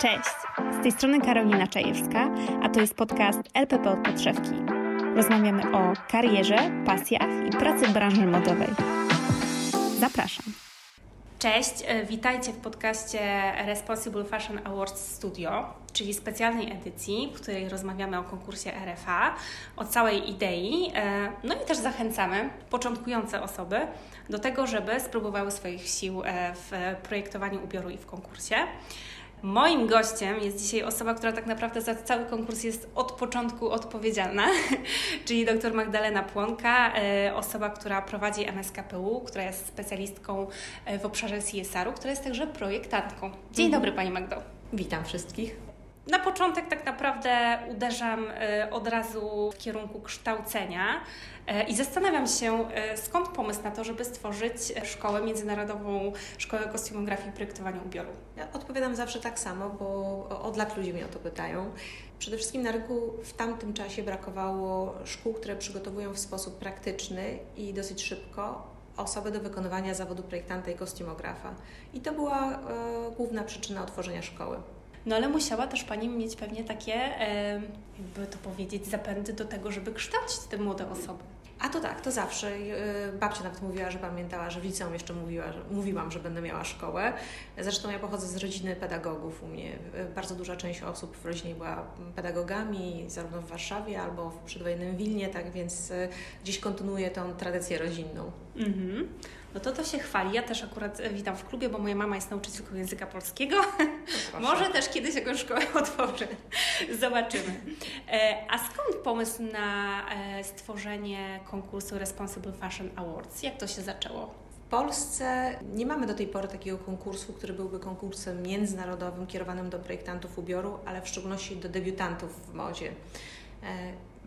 Cześć! Z tej strony Karolina Czajewska, a to jest podcast LPP od podszewki. Rozmawiamy o karierze, pasjach i pracy w branży modowej. Zapraszam. Cześć, e, witajcie w podcaście Responsible Fashion Awards Studio, czyli specjalnej edycji, w której rozmawiamy o konkursie RFA, o całej idei. E, no i też zachęcamy początkujące osoby do tego, żeby spróbowały swoich sił e, w projektowaniu ubioru i w konkursie. Moim gościem jest dzisiaj osoba, która tak naprawdę za cały konkurs jest od początku odpowiedzialna, czyli dr Magdalena Płonka, e, osoba, która prowadzi MSKPU, która jest specjalistką e, w obszarze CSR-u, która jest także projektantką. Dzień mhm. dobry Pani Magdo. Witam wszystkich. Na początek tak naprawdę uderzam e, od razu w kierunku kształcenia. E, I zastanawiam się, e, skąd pomysł na to, żeby stworzyć szkołę międzynarodową, szkołę kostiumografii i projektowania ubioru? Ja odpowiadam zawsze tak samo, bo od lat ludzie mnie o to pytają. Przede wszystkim na rynku w tamtym czasie brakowało szkół, które przygotowują w sposób praktyczny i dosyć szybko osoby do wykonywania zawodu projektanta i kostiumografa. I to była e, główna przyczyna otworzenia szkoły. No ale musiała też Pani mieć pewnie takie, jakby to powiedzieć, zapędy do tego, żeby kształcić te młode osoby. A to tak, to zawsze. Y, babcia nawet mówiła, że pamiętała, że w liceum jeszcze mówiła, że, mówiłam, że będę miała szkołę. Zresztą ja pochodzę z rodziny pedagogów. U mnie y, bardzo duża część osób w rodzinie była pedagogami, zarówno w Warszawie albo w przedwojennym Wilnie, tak więc y, gdzieś kontynuuję tą tradycję rodzinną. Mhm no to to się chwali. Ja też akurat e, witam w klubie, bo moja mama jest nauczycielką języka polskiego. Może też kiedyś jakąś szkołę otworzę. Zobaczymy. E, a skąd pomysł na e, stworzenie konkursu Responsible Fashion Awards? Jak to się zaczęło? W Polsce nie mamy do tej pory takiego konkursu, który byłby konkursem międzynarodowym kierowanym do projektantów ubioru, ale w szczególności do debiutantów w modzie.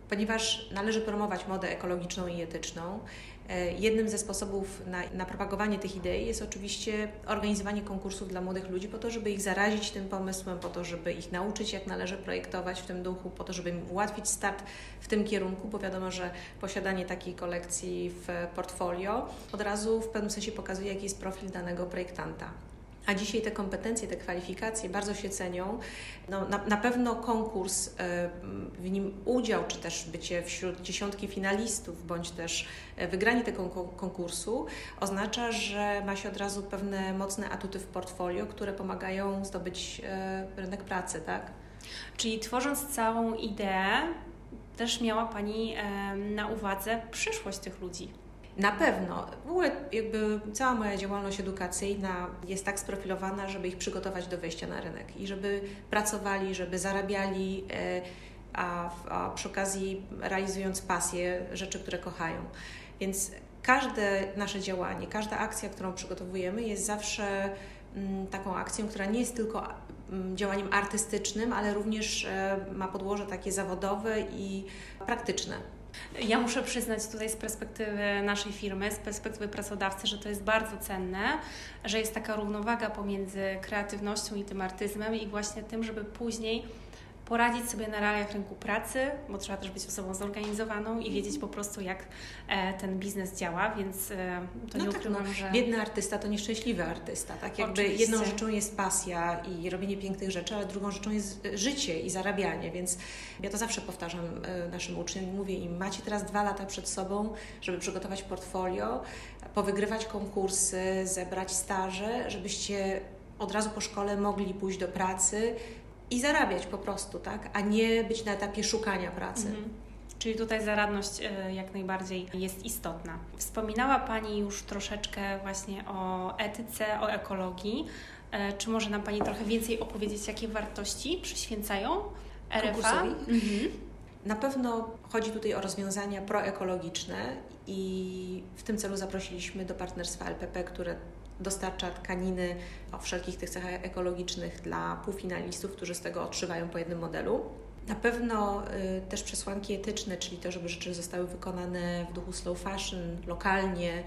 Ponieważ należy promować modę ekologiczną i etyczną, jednym ze sposobów na, na, propagowanie tych idei jest oczywiście organizowanie konkursów dla młodych ludzi po to, żeby ich zarazić tym pomysłem, po to, żeby ich nauczyć, jak należy projektować w tym duchu, po to, żeby im ułatwić start w tym kierunku, bo wiadomo, że posiadanie takiej kolekcji w portfolio od razu w pewnym sensie pokazuje, jaki jest profil danego projektanta. A dzisiaj te kompetencje, te kwalifikacje bardzo się cenią. No, na, na pewno konkurs, e, w nim udział, czy też bycie wśród dziesiątki finalistów, bądź też e, wygranie tego konkursu oznacza, że ma się od razu pewne mocne atuty w portfolio, które pomagają zdobyć e, rynek pracy, tak? Czyli tworząc całą ideę, też miała Pani na uwadze przyszłość tych ludzi. Na pewno. W ogóle jakby cała moja działalność edukacyjna jest tak sprofilowana, żeby ich przygotować do wejścia na rynek i żeby pracowali, żeby zarabiali, e, a, a przy okazji realizując pasję, rzeczy, które kochają. Więc każde nasze działanie, każda akcja, którą przygotowujemy, jest zawsze mm, taką akcją, która nie jest tylko mm, działaniem artystycznym, ale również e, ma podłoże takie zawodowe i praktyczne. Ja muszę przyznać tutaj z perspektywy naszej firmy, z perspektywy pracodawcy, że to jest bardzo cenne, że jest taka równowaga pomiędzy kreatywnością i tym artyzmem i właśnie tym, żeby później poradzić sobie na realiach rynku pracy, bo trzeba też być osobą zorganizowaną i wiedzieć po prostu, jak e, ten biznes działa, więc e, to no nie tak, ukrywam, no, że... Biedny artysta to nieszczęśliwy artysta, tak? Jakby Oczywiście. jedną rzeczą jest pasja i robienie pięknych rzeczy, ale drugą rzeczą jest życie i zarabianie, więc ja to zawsze powtarzam e, naszym uczniom, mówię im, macie teraz dwa lata przed sobą, żeby przygotować portfolio, powygrywać konkursy, zebrać staże, żebyście od razu po szkole mogli pójść do pracy, i zarabiać po prostu, tak? A nie być na etapie szukania pracy. Mhm. Czyli tutaj zaradność e, jak najbardziej jest istotna. Wspominała Pani już troszeczkę właśnie o etyce, o ekologii. E, czy może nam Pani trochę więcej opowiedzieć, jakie wartości przyświęcają RFA? Mhm. Na pewno chodzi tutaj o rozwiązania proekologiczne i w tym celu zaprosiliśmy do partnerstwa LPP, które dostarcza tkaniny o wszelkich tych cechach ekologicznych dla półfinalistów, którzy z tego otrzymają po jednym modelu. Na pewno y, też przesłanki etyczne, czyli to, żeby rzeczy zostały wykonane w duchu slow fashion, lokalnie.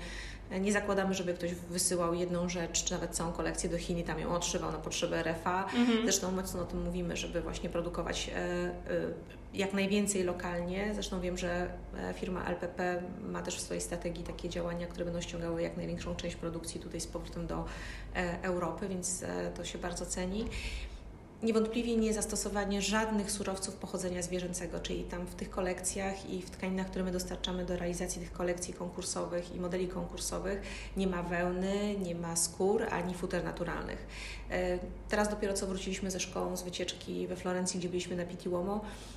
Nie zakładamy, żeby ktoś wysyłał jedną rzecz, czy nawet całą kolekcję do Chin i tam ją odszywał na potrzeby RFA. Mhm. Zresztą mocno o tym mówimy, żeby właśnie produkować e, e, jak najwięcej lokalnie. Zresztą wiem, że e, firma LPP ma też w swojej strategii takie działania, które będą ściągały jak największą część produkcji tutaj z powrotem do Europy, więc to się bardzo ceni. Niewątpliwie nie zastosowanie żadnych surowców pochodzenia zwierzęcego, czyli tam w tych kolekcjach i w tkaninach, które my dostarczamy do realizacji tych kolekcji konkursowych i modeli konkursowych, nie ma wełny, nie ma skór ani futer naturalnych. E, teraz dopiero co wróciliśmy ze szkołą z wycieczki we Florencji, gdzie byliśmy na Pitti Uomo e,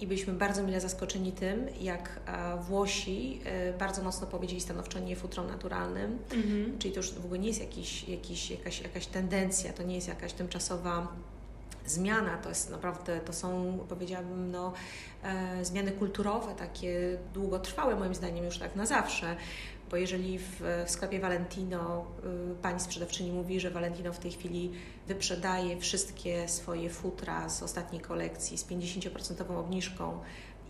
i byliśmy bardzo mile zaskoczeni tym, jak Włosi e, bardzo mocno powiedzieli stanowczo nie futrom naturalnym, mhm. czyli to już w ogóle nie jest jakiś, jakiś, jakaś, jakaś tendencja, to nie jest jakaś tymczasowa zmiana, to jest naprawdę, to są powiedziałabym no, e, zmiany kulturowe, takie długotrwałe moim zdaniem już tak na zawsze, bo jeżeli w, sklepie Valentino y, pani sprzedawczyni mówi, że Valentino w tej chwili wyprzedaje wszystkie swoje futra z ostatniej kolekcji z 50% obniżką,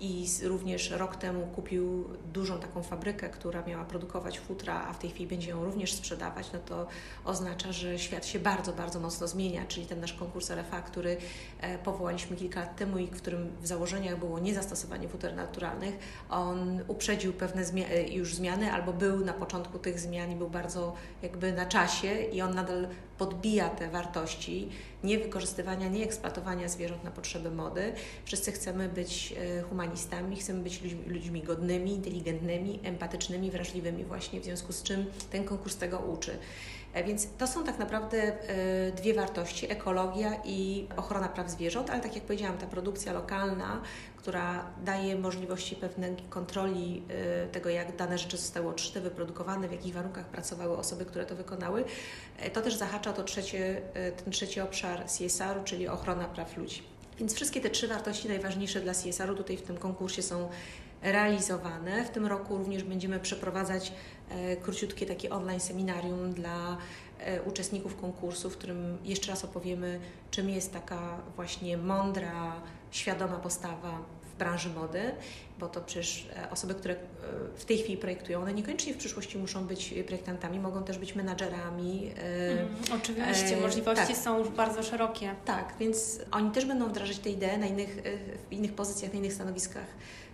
i również rok temu kupił dużą taką fabrykę, która miała produkować futra, a w tej chwili będzie ją również sprzedawać, no to oznacza, że świat się bardzo, bardzo mocno zmienia, czyli ten nasz konkurs RFA, który e, powołaliśmy kilka lat temu i w którym w założeniach było niezastosowanie futer naturalnych, on uprzedził pewne e, już zmiany albo był na początku tych zmian i był bardzo jakby na czasie i on nadal podbija te wartości niewykorzystywania, nieeksploatowania zwierząt na potrzeby mody. Wszyscy chcemy być e, humanistami, chcemy być ludźmi, ludźmi godnymi, inteligentnymi, empatycznymi, wrażliwymi właśnie, w związku z czym ten konkurs tego uczy. E, więc to są tak naprawdę e, dwie wartości: ekologia i ochrona praw zwierząt, ale tak jak powiedziałam, ta produkcja lokalna, która daje możliwości pewnej kontroli e, tego, jak dane rzeczy zostały odszyte, wyprodukowane, w jakich warunkach pracowały osoby, które to wykonały, to też zahacza to trzecie, ten trzeci obszar CSR-u, czyli ochrona praw ludzi. Więc wszystkie te trzy wartości najważniejsze dla CSR-u tutaj w tym konkursie są realizowane. W tym roku również będziemy przeprowadzać e, króciutkie takie online seminarium dla e, uczestników konkursu, w którym jeszcze raz opowiemy, czym jest taka właśnie mądra, świadoma postawa w branży mody, bo to przecież e, osoby, które w tej chwili projektują, one niekoniecznie w przyszłości muszą być projektantami, mogą też być menadżerami. Mm, oczywiście, możliwości tak. są już bardzo szerokie. Tak, więc oni też będą wdrażać te idee na innych, w innych pozycjach, na innych stanowiskach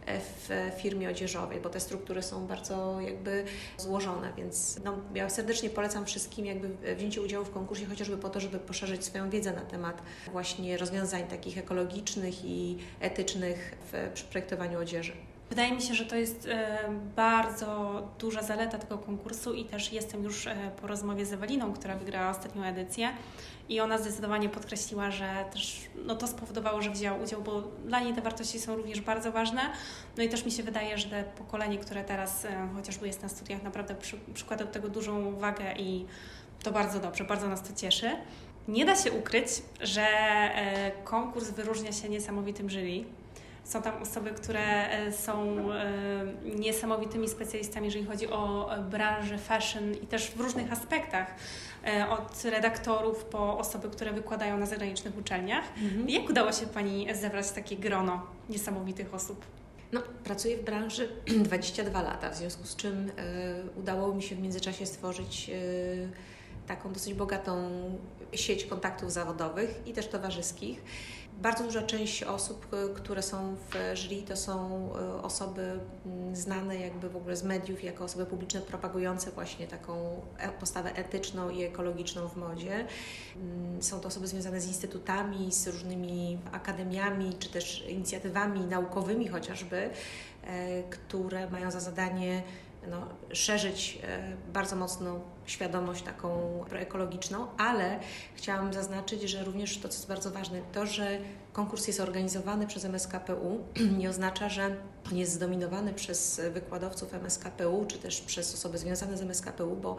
w firmie odzieżowej, bo te struktury są bardzo jakby złożone, więc no, ja serdecznie polecam wszystkim jakby wzięcie udziału w konkursie chociażby po to, żeby poszerzyć swoją wiedzę na temat właśnie rozwiązań takich ekologicznych i etycznych w projektowaniu odzieży. Wydaje mi się, że to jest e, bardzo duża zaleta tego konkursu i też jestem już e, po rozmowie z Eweliną, która wygrała ostatnią edycję i ona zdecydowanie podkreśliła, że też no, to spowodowało, że wzięła udział, bo dla niej te wartości są również bardzo ważne. No i też mi się wydaje, że pokolenie, które teraz e, chociażby jest na studiach, naprawdę przy, przykłada do tego dużą uwagę i to bardzo dobrze, bardzo nas to cieszy. Nie da się ukryć, że konkurs wyróżnia się niesamowitym jury są tam osoby, które e, są e, niesamowitymi specjalistami, jeżeli chodzi o branżę fashion i też w różnych aspektach. E, od redaktorów po osoby, które wykładają na zagranicznych uczelniach. Mhm. Jak udało się Pani zebrać takie grono niesamowitych osób? No, pracuję w branży 22 lata, w związku z czym y, udało mi się w międzyczasie stworzyć y, taką dosyć bogatą sieć kontaktów zawodowych i też towarzyskich. Bardzo duża część osób, e, które są w jury, to są e, osoby mm, znane jakby w ogóle z mediów, jako osoby publiczne propagujące właśnie taką e, postawę etyczną i ekologiczną w modzie. Mm, są to osoby związane z instytutami, z różnymi akademiami, czy też inicjatywami naukowymi chociażby, które mają za zadanie no, szerzyć bardzo mocno świadomość taką proekologiczną, ale chciałam zaznaczyć, że również to, co jest bardzo ważne, to, że konkurs jest organizowany przez MSKPU, nie oznacza, że jest zdominowany przez wykładowców MSKPU, czy też przez osoby związane z MSKPU, bo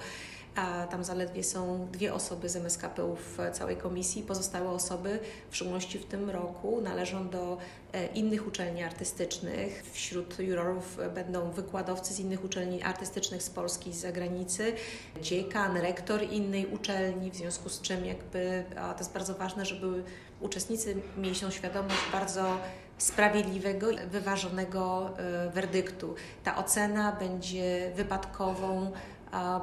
a tam zaledwie są dwie osoby z MSKPU w całej komisji. Pozostałe osoby, w szczególności w tym roku, należą do e, innych uczelni artystycznych. Wśród jurorów będą wykładowcy z innych uczelni artystycznych z Polski i z zagranicy, dziekan, rektor innej uczelni, w związku z czym jakby to jest bardzo ważne, żeby uczestnicy mieli tą świadomość bardzo sprawiedliwego, wyważonego e, werdyktu. Ta ocena będzie wypadkową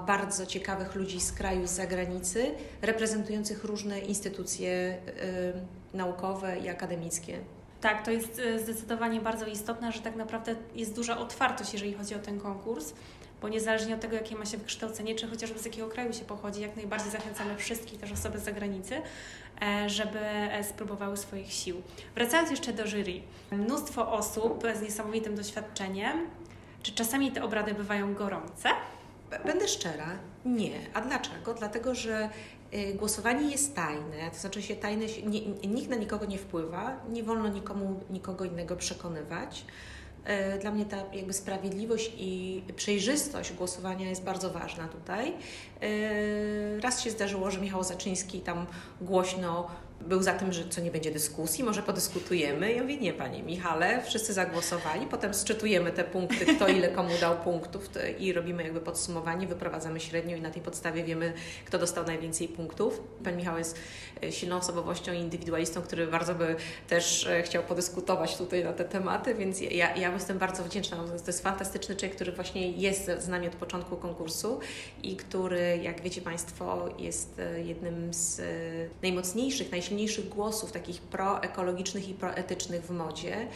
bardzo ciekawych ludzi z kraju z zagranicy, reprezentujących różne instytucje y, naukowe i akademickie. Tak, to jest y, zdecydowanie bardzo istotne, że tak naprawdę jest duża otwartość, jeżeli chodzi o ten konkurs, bo niezależnie od tego, jakie ma się wykształcenie, czy chociażby z jakiego kraju się pochodzi, jak najbardziej zachęcamy wszystkich, też osoby z zagranicy, e, żeby e, spróbowały swoich sił. Wracając jeszcze do jury, mnóstwo osób z niesamowitym doświadczeniem, czy czasami te obrady bywają gorące? Będę szczera, nie. A dlaczego? Dlatego, że y, głosowanie jest tajne, to znaczy się tajne, nikt na nikogo nie wpływa, nie wolno nikomu nikogo innego przekonywać. Y, dla mnie ta jakby sprawiedliwość i przejrzystość głosowania jest bardzo ważna tutaj. Y, raz się zdarzyło, że Michał Zaczyński tam głośno był za tym, że co nie będzie dyskusji, może podyskutujemy. Ja mówię, nie Panie Michale, wszyscy zagłosowali, potem sczytujemy te punkty, kto ile komu dał punktów i robimy jakby podsumowanie, wyprowadzamy średnią i na tej podstawie wiemy, kto dostał najwięcej punktów. Pan Michał jest e, silną osobowością i indywidualistą, który bardzo by też e, chciał podyskutować tutaj na te tematy, więc ja, ja jestem bardzo wdzięczna. To jest fantastyczny człowiek, który właśnie jest z nami od początku konkursu i który, jak wiecie Państwo, jest e, jednym z najmocniejszych, najsilniejszych najsilniejszych głosów takich proekologicznych i proetycznych w modzie,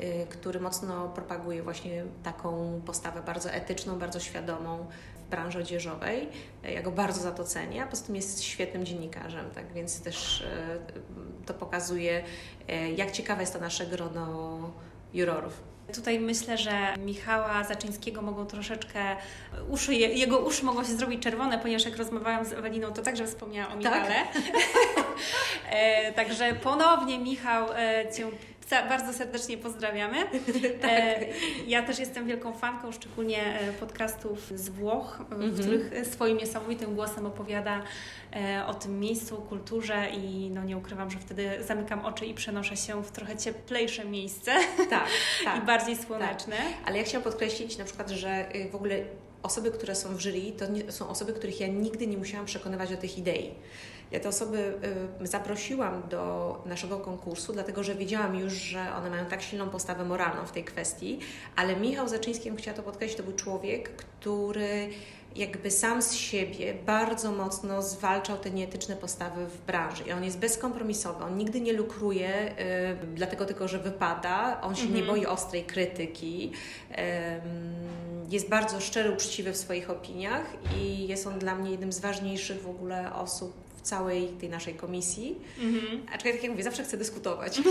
y, który mocno propaguje właśnie taką postawę bardzo etyczną, bardzo świadomą w branży odzieżowej. Ja go bardzo za to cenię, a poza tym jest świetnym dziennikarzem, tak więc też y, to pokazuje, y, jak ciekawe jest to nasze grono jurorów. Tutaj myślę, że Michała Zaczyńskiego mogą troszeczkę, uszy, jego uszy mogą się zrobić czerwone, ponieważ jak rozmawiałam z Eweliną, to także wspomniała o Michale. Tak? także ponownie Michał e, Cię bardzo serdecznie pozdrawiamy. tak. E, ja też jestem wielką fanką, szczególnie e, podcastów z Włoch, w mm -hmm. których swoim niesamowitym głosem opowiada o tym miejscu, kulturze i no nie ukrywam, że wtedy zamykam oczy i przenoszę się w trochę cieplejsze miejsce tak, tak, i bardziej słoneczne. Tak. Ale ja chciałam podkreślić na przykład, że y, w ogóle osoby, które są w jury, to nie, są osoby, których ja nigdy nie musiałam przekonywać do tych idei. Ja te osoby y, zaprosiłam do naszego konkursu, dlatego że wiedziałam już, że one mają tak silną postawę moralną w tej kwestii, ale Michał Zaczyński, chciała to podkreślić, to był człowiek, który jakby sam z siebie bardzo mocno zwalczał te nieetyczne postawy w branży. I on jest bezkompromisowy, on nigdy nie lukruje, y, dlatego tylko, że wypada, on się nie mhm. boi ostrej krytyki. Y, jest bardzo szczery, uczciwy w swoich opiniach i jest on dla mnie jednym z ważniejszych w ogóle osób całej tej naszej komisji. Mhm. Aczkolwiek, tak jak mówię, zawsze chcę dyskutować.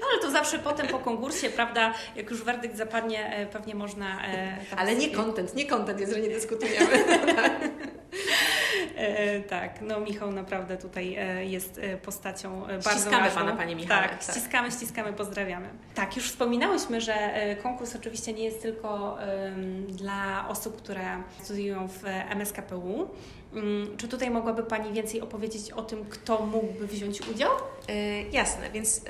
No ale to zawsze potem po konkursie, prawda, jak już werdykt zapadnie, e, pewnie można... E, ale nie kontent, nie kontent jest, że nie dyskutujemy. E, tak, no Michał naprawdę tutaj e, jest e, postacią bardzo Ściskamy ważną. Pana, Panie Michał. Tak, tak, ściskamy, ściskamy, pozdrawiamy. Tak, już wspominałyśmy, że konkurs oczywiście nie jest tylko dla osób, które studiują w MSKPU. Um, czy tutaj mogłaby Pani więcej opowiedzieć o tym, kto mógłby wziąć udział? jasne, więc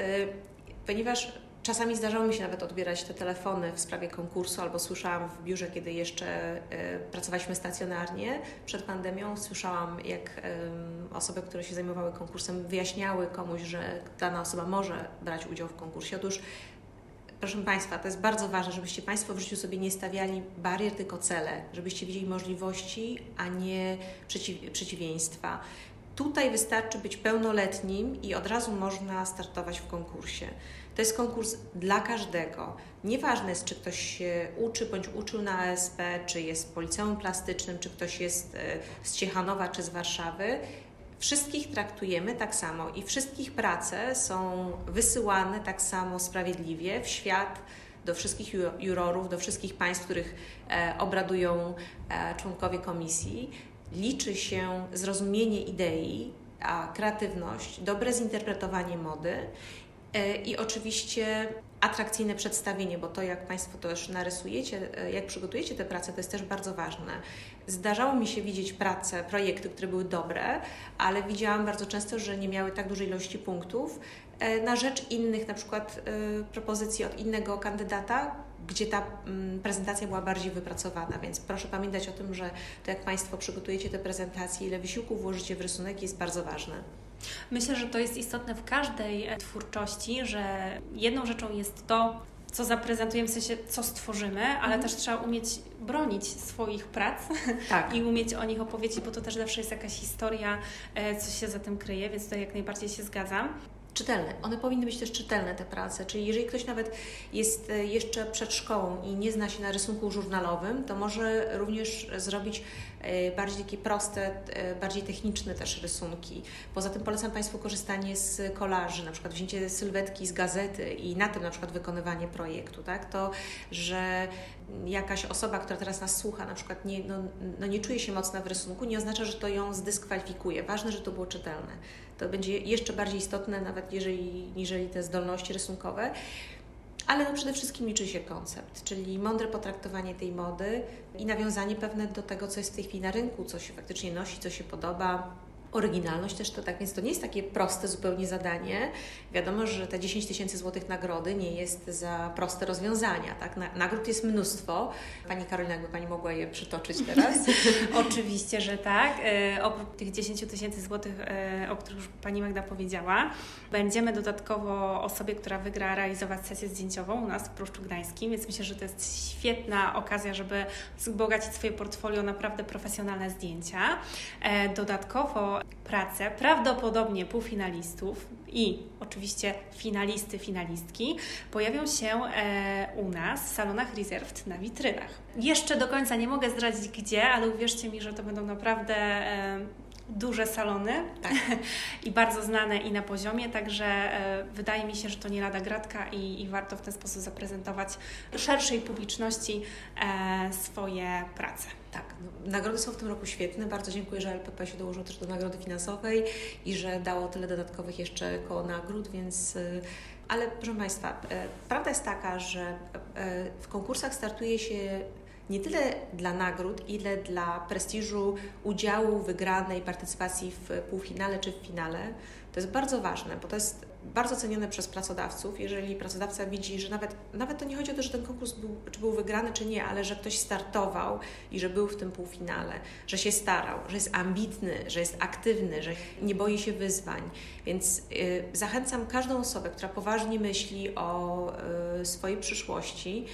ponieważ Czasami zdarzało mi się nawet odbierać te telefony w sprawie konkursu, albo słyszałam w biurze, kiedy jeszcze y, pracowaliśmy stacjonarnie przed pandemią, słyszałam, jak osoby, które się zajmowały konkursem, wyjaśniały komuś, że dana osoba może brać udział w konkursie. Otóż proszę Państwa, to jest bardzo ważne, żebyście Państwo w życiu sobie nie stawiali barier, tylko cele, żebyście widzieli możliwości, a nie przeciw, przeciwieństwa. Tutaj wystarczy być pełnoletnim i od razu można startować w konkursie. To jest konkurs dla każdego. Nieważne jest, czy ktoś się uczy bądź uczył na ASP, czy jest policeum plastycznym, czy ktoś jest e, z Ciechanowa, czy z Warszawy. Wszystkich traktujemy tak samo i wszystkich prace są wysyłane tak samo sprawiedliwie w świat do wszystkich jurorów, do wszystkich państw, których e, obradują e, członkowie komisji. Liczy się zrozumienie idei, a kreatywność, dobre zinterpretowanie mody E, i oczywiście atrakcyjne przedstawienie, bo to jak Państwo też narysujecie, e, jak przygotujecie te prace, to jest też bardzo ważne. Zdarzało mi się widzieć prace, projekty, które były dobre, ale widziałam bardzo często, że nie miały tak dużej ilości punktów e, na rzecz innych, na przykład propozycji od innego kandydata, gdzie ta mm, prezentacja była bardziej wypracowana, więc proszę pamiętać o tym, że to jak Państwo przygotujecie te prezentacje, ile wysiłku włożycie w rysunek jest bardzo ważne. Myślę, że to jest istotne w każdej e, twórczości, że jedną rzeczą jest to, co zaprezentujemy, w sensie co stworzymy, ale mhm. też trzeba umieć bronić swoich prac tak. i umieć o nich opowiedzieć, bo to też zawsze jest jakaś historia, e, co się za tym kryje, więc tutaj jak najbardziej się zgadzam. Czytelne. One powinny być też czytelne, te prace. Czyli jeżeli ktoś nawet jest e, jeszcze przed szkołą i nie zna się na rysunku żurnalowym, to może również zrobić e, bardziej takie proste, e, bardziej techniczne też rysunki. Poza tym polecam Państwu korzystanie z kolaży, na przykład wzięcie sylwetki z gazety i na tym na przykład wykonywanie projektu, tak? To, że jakaś osoba, która teraz nas słucha, na przykład nie, no, no nie czuje się mocna w rysunku, nie oznacza, że to ją zdyskwalifikuje. Ważne, że to było czytelne. To będzie jeszcze bardziej istotne, nawet jeżeli, jeżeli te zdolności rysunkowe. Ale no przede wszystkim liczy się koncept, czyli mądre potraktowanie tej mody i nawiązanie pewne do tego, co jest w tej chwili na rynku, co się faktycznie nosi, co się podoba, oryginalność też to tak, więc to nie jest takie proste zupełnie zadanie. Wiadomo, że te 10 tysięcy złotych nagrody nie jest za proste rozwiązania, tak? Nagród jest mnóstwo. Pani Karolina, jakby Pani mogła je przytoczyć teraz? Oczywiście, że tak. E, oprócz tych 10 tysięcy złotych, e, o których już Pani Magda powiedziała, będziemy dodatkowo osobie, która wygra realizować sesję zdjęciową u nas w Pruszczu Gdańskim, więc myślę, że to jest świetna okazja, żeby wzbogacić swoje portfolio naprawdę profesjonalne zdjęcia. E, dodatkowo pracę prawdopodobnie półfinalistów i oczywiście finalisty, finalistki pojawią się e, u nas w salonach Reserved na witrynach. Jeszcze do końca nie mogę zdradzić gdzie, ale uwierzcie mi, że to będą naprawdę e, duże salony tak. i bardzo znane i na poziomie, także e, wydaje mi się, że to nie lada gratka i, i warto w ten sposób zaprezentować szerszej publiczności e, swoje prace. Tak, no, nagrody są w tym roku świetne. Bardzo dziękuję, że LPP się dołożyło też do nagrody finansowej i że dało tyle dodatkowych jeszcze koło nagród, więc. Y, ale proszę Państwa, e, prawda jest taka, że w konkursach startuje się nie tyle dla nagród, ile dla prestiżu udziału, wygranej, partycypacji w półfinale czy w finale. To jest bardzo ważne, bo to jest bardzo cenione przez pracodawców, jeżeli pracodawca widzi, że nawet, nawet to nie chodzi o to, że ten konkurs był, czy był wygrany, czy nie, ale że ktoś startował i że był w tym półfinale, że się starał, że jest ambitny, że jest aktywny, że nie boi się wyzwań. Więc y, zachęcam każdą osobę, która poważnie myśli o y, swojej przyszłości,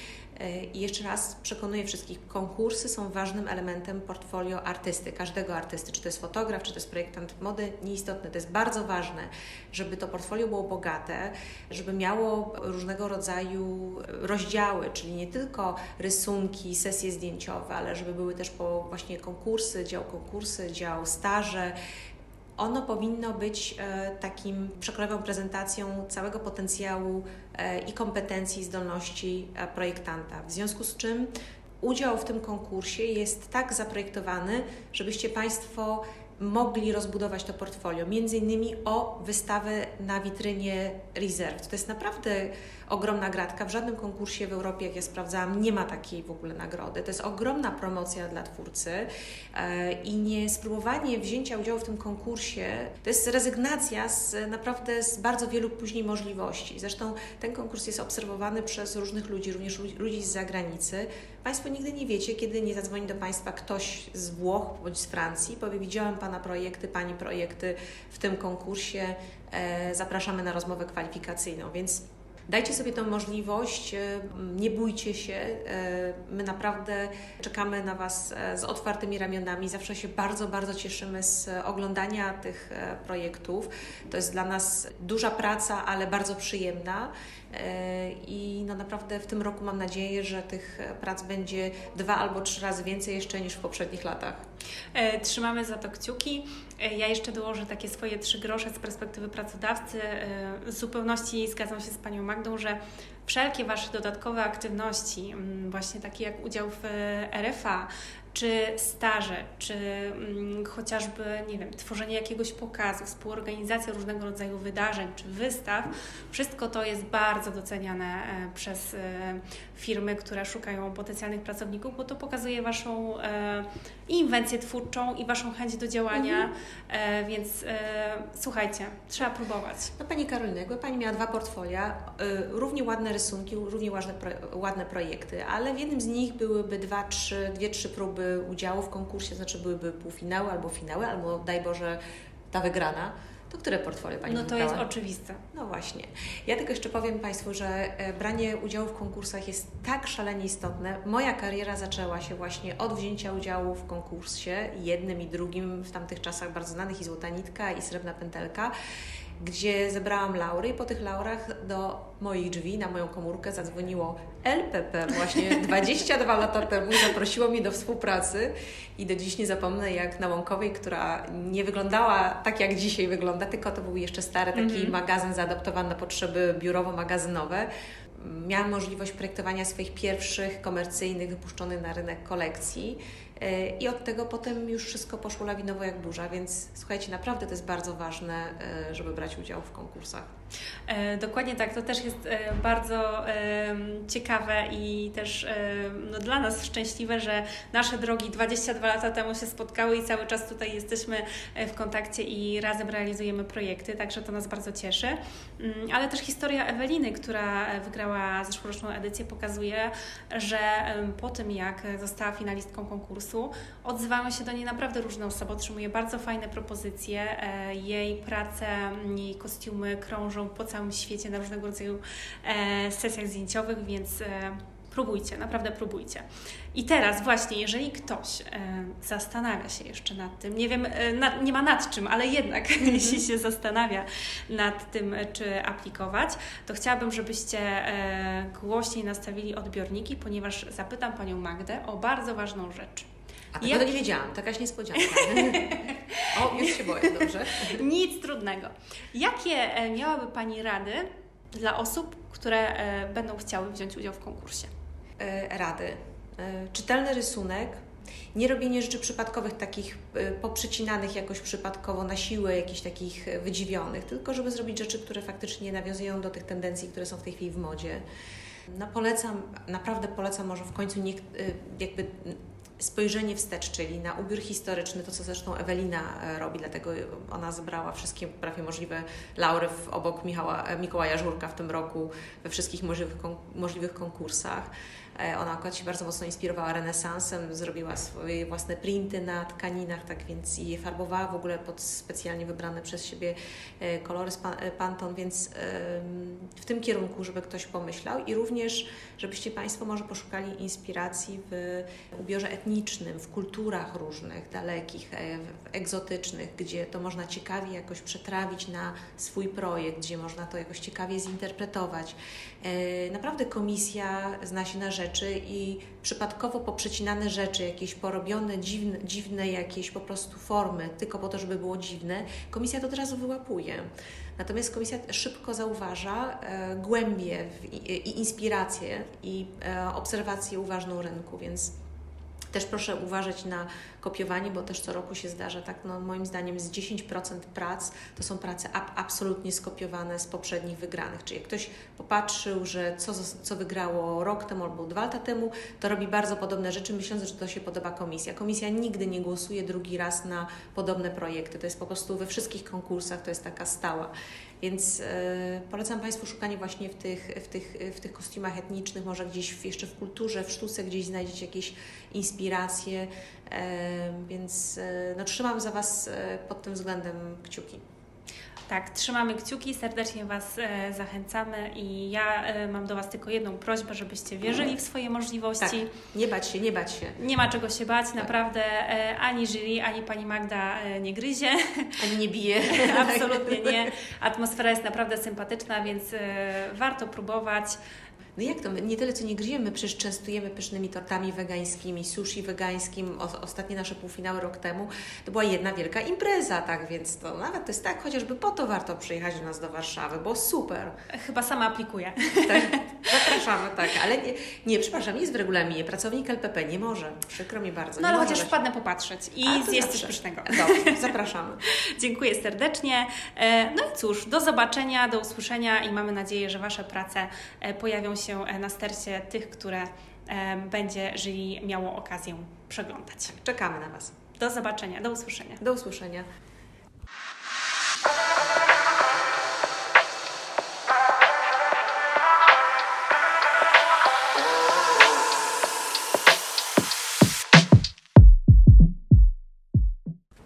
i jeszcze raz przekonuję wszystkich, konkursy są ważnym elementem portfolio artysty, każdego artysty, czy to jest fotograf, czy to jest projektant mody, nieistotne. To jest bardzo ważne, żeby to portfolio było bogate, żeby miało różnego rodzaju rozdziały, czyli nie tylko rysunki, sesje zdjęciowe, ale żeby były też po właśnie konkursy, dział konkursy, dział staże, ono powinno być e, takim przekrojową prezentacją całego potencjału i kompetencji, i zdolności e, projektanta. W związku z czym udział w tym konkursie jest tak zaprojektowany, żebyście Państwo mogli rozbudować to portfolio, między innymi o wystawę na witrynie Reserve. To jest naprawdę ogromna gratka. W żadnym konkursie w Europie, jak ja sprawdzałam, nie ma takiej w ogóle nagrody. To jest ogromna promocja dla twórcy e, i nie spróbowanie wzięcia udziału w tym konkursie to jest rezygnacja z naprawdę z bardzo wielu później możliwości. Zresztą ten konkurs jest obserwowany przez różnych ludzi, również ludzi z zagranicy. Państwo nigdy nie wiecie, kiedy nie zadzwoni do Państwa ktoś z Włoch bądź z Francji, powie widziałam Pana projekty, Pani projekty w tym konkursie, e, zapraszamy na rozmowę kwalifikacyjną, więc Dajcie sobie tę możliwość, e, nie bójcie się. E, my naprawdę czekamy na Was e, z otwartymi ramionami. Zawsze się bardzo, bardzo cieszymy z oglądania tych projektów. To jest dla nas duża praca, ale bardzo przyjemna. I no naprawdę w tym roku mam nadzieję, że tych prac będzie dwa albo trzy razy więcej jeszcze niż w poprzednich latach. Trzymamy za to kciuki. Ja jeszcze dołożę takie swoje trzy grosze z perspektywy pracodawcy. W zupełności zgadzam się z Panią Magdą, że wszelkie Wasze dodatkowe aktywności, mm, właśnie takie jak udział w RFA, czy staże, czy mm, chociażby, nie wiem, tworzenie jakiegoś pokazu, współorganizacja różnego rodzaju wydarzeń czy wystaw, wszystko to jest bardzo doceniane e, przez e, firmy, które szukają potencjalnych pracowników, bo to pokazuje Waszą e, inwencję twórczą i Waszą chęć do działania, mhm. więc słuchajcie, trzeba próbować. No Pani Karolina, jakby Pani miała dwa portfolia, równie ładne rysunki, równie ładne, ładne projekty, ale w jednym z nich byłyby dwa, trzy, dwie, trzy próby udziału w konkursie, znaczy byłyby półfinały albo finały, albo daj Boże ta wygrana, to które portfolio Pani No to jest oczywiste. No właśnie. Ja tylko jeszcze powiem Państwu, że e, branie udziału w konkursach jest tak szalenie istotne. Moja kariera zaczęła się właśnie od wzięcia udziału w konkursie, jednym i drugim w tamtych czasach bardzo znanych i Złota Nitka i Srebrna Pętelka. Gdzie zebrałam laury i po tych laurach do moich drzwi, na moją komórkę zadzwoniło LPP właśnie 22 lata temu i zaprosiło mnie do współpracy i do dziś nie zapomnę jak na Łąkowej, która nie wyglądała tak jak dzisiaj wygląda, tylko to był jeszcze stary taki mm -hmm. magazyn zaadaptowany na potrzeby biurowo-magazynowe miałam możliwość projektowania swoich pierwszych komercyjnych, wypuszczonych na rynek kolekcji. E, I od tego potem już wszystko poszło lawinowo jak burza, więc słuchajcie, naprawdę to jest bardzo ważne, e, żeby brać udział w konkursach. E, dokładnie tak, to też jest bardzo ciekawe i też no, dla nas szczęśliwe, że nasze drogi 22 lata temu się spotkały i cały czas tutaj jesteśmy w kontakcie i razem realizujemy projekty, także to nas bardzo cieszy. Mm, ale też historia Eweliny, która wygrała zeszłoroczną edycję, pokazuje, że po tym jak została finalistką konkursu. Odzywają się do niej naprawdę różne osoby, otrzymuje bardzo fajne propozycje. E, jej prace, jej kostiumy krążą po całym świecie na różnego rodzaju e, sesjach zdjęciowych, więc e, próbujcie, naprawdę próbujcie. I teraz właśnie, jeżeli ktoś e, zastanawia się jeszcze nad tym, nie wiem, e, nad, nie ma nad czym, ale jednak mm -hmm. jeśli się zastanawia nad tym, czy aplikować, to chciałabym, żebyście e, głośniej nastawili odbiorniki, ponieważ zapytam Panią Magdę o bardzo ważną rzecz. A tego Jak... nie wiedziałam, takaś niespodzianka. o, już się boję, dobrze? Nic trudnego. Jakie e, miałaby Pani rady dla osób, które e, będą chciały wziąć udział w konkursie? E, rady. Czytelny rysunek, nie robienie rzeczy przypadkowych, takich poprzecinanych jakoś przypadkowo na siłę, jakichś takich wydziwionych, tylko żeby zrobić rzeczy, które faktycznie nawiązują do tych tendencji, które są w tej chwili w modzie. No polecam, naprawdę polecam może w końcu nie, jakby spojrzenie wstecz, czyli na ubiór historyczny, to co zresztą Ewelina e, robi, dlatego ona zebrała wszystkie prawie możliwe laury obok Michała, e, Mikołaja Żurka w tym roku we wszystkich możliwych, możliwych konkursach. E, ona akurat się bardzo mocno inspirowała renesansem, zrobiła swoje własne printy na tkaninach, tak więc i farbowała w ogóle pod specjalnie wybrane przez siebie e, kolory z e, Pantone, więc w tym kierunku, żeby ktoś pomyślał i również, żebyście Państwo może poszukali inspiracji w ubiorze etnicznym, w kulturach różnych, dalekich, egzotycznych, gdzie to można ciekawie jakoś przetrawić na swój projekt, gdzie można to jakoś ciekawie zinterpretować. Naprawdę komisja zna się na rzeczy, rzeczy i przypadkowo poprzecinane rzeczy, jakieś porobione dziwne, dziwne jakieś po prostu formy, tylko po to, żeby było dziwne, komisja to od razu wyłapuje. Natomiast komisja szybko zauważa e, głębie i, i inspiracje i e, obserwacje uważną rynku, więc też proszę uważać na kopiowanie, bo też co roku się zdarza, tak no, moim zdaniem z 10% prac to są prace ab absolutnie skopiowane z poprzednich wygranych. Czyli jak ktoś popatrzył, że co, co wygrało rok temu albo dwa lata temu, to robi bardzo podobne rzeczy, myśląc, że to się podoba komisja. Komisja nigdy nie głosuje drugi raz na podobne projekty. To jest po prostu we wszystkich konkursach, to jest taka stała. Więc e, polecam Państwu szukanie właśnie w tych, w, tych, w tych kostiumach etnicznych, może gdzieś w, jeszcze w kulturze, w sztuce gdzieś znajdziecie jakieś inspiracje, e, więc e, no, trzymam za Was pod tym względem kciuki. Tak, trzymamy kciuki, serdecznie Was e, zachęcamy i ja e, mam do Was tylko jedną prośbę, żebyście wierzyli w swoje możliwości. Tak, nie bać się, nie bać się. Nie ma czego się bać, tak. naprawdę e, ani jury, ani Pani Magda e, nie gryzie. Ani nie bije. Absolutnie nie. Atmosfera jest naprawdę sympatyczna, więc e, warto próbować. No jak to? My nie tyle co nie grzejemy, my przecież częstujemy pysznymi tortami wegańskimi, sushi wegańskim. O, ostatnie nasze półfinały rok temu to była jedna wielka impreza, tak więc to nawet to jest tak, chociażby po to warto przyjechać do nas do Warszawy, bo super. Chyba sama aplikuję. Tak, zapraszamy, tak, ale nie, nie, przepraszam, nie jest w regulaminie. Pracownik LPP nie może. Przykro mi bardzo. No ale chociaż wpadnę popatrzeć i zjeść coś pysznego. Dobrze, zapraszamy. Dziękuję serdecznie. E, no i cóż, do zobaczenia, do usłyszenia i mamy nadzieję, że Wasze prace e, pojawią się się e, na stercie tych, które e, będzie jury miało okazję przeglądać. Czekamy na Was. Do zobaczenia, do usłyszenia. Do usłyszenia.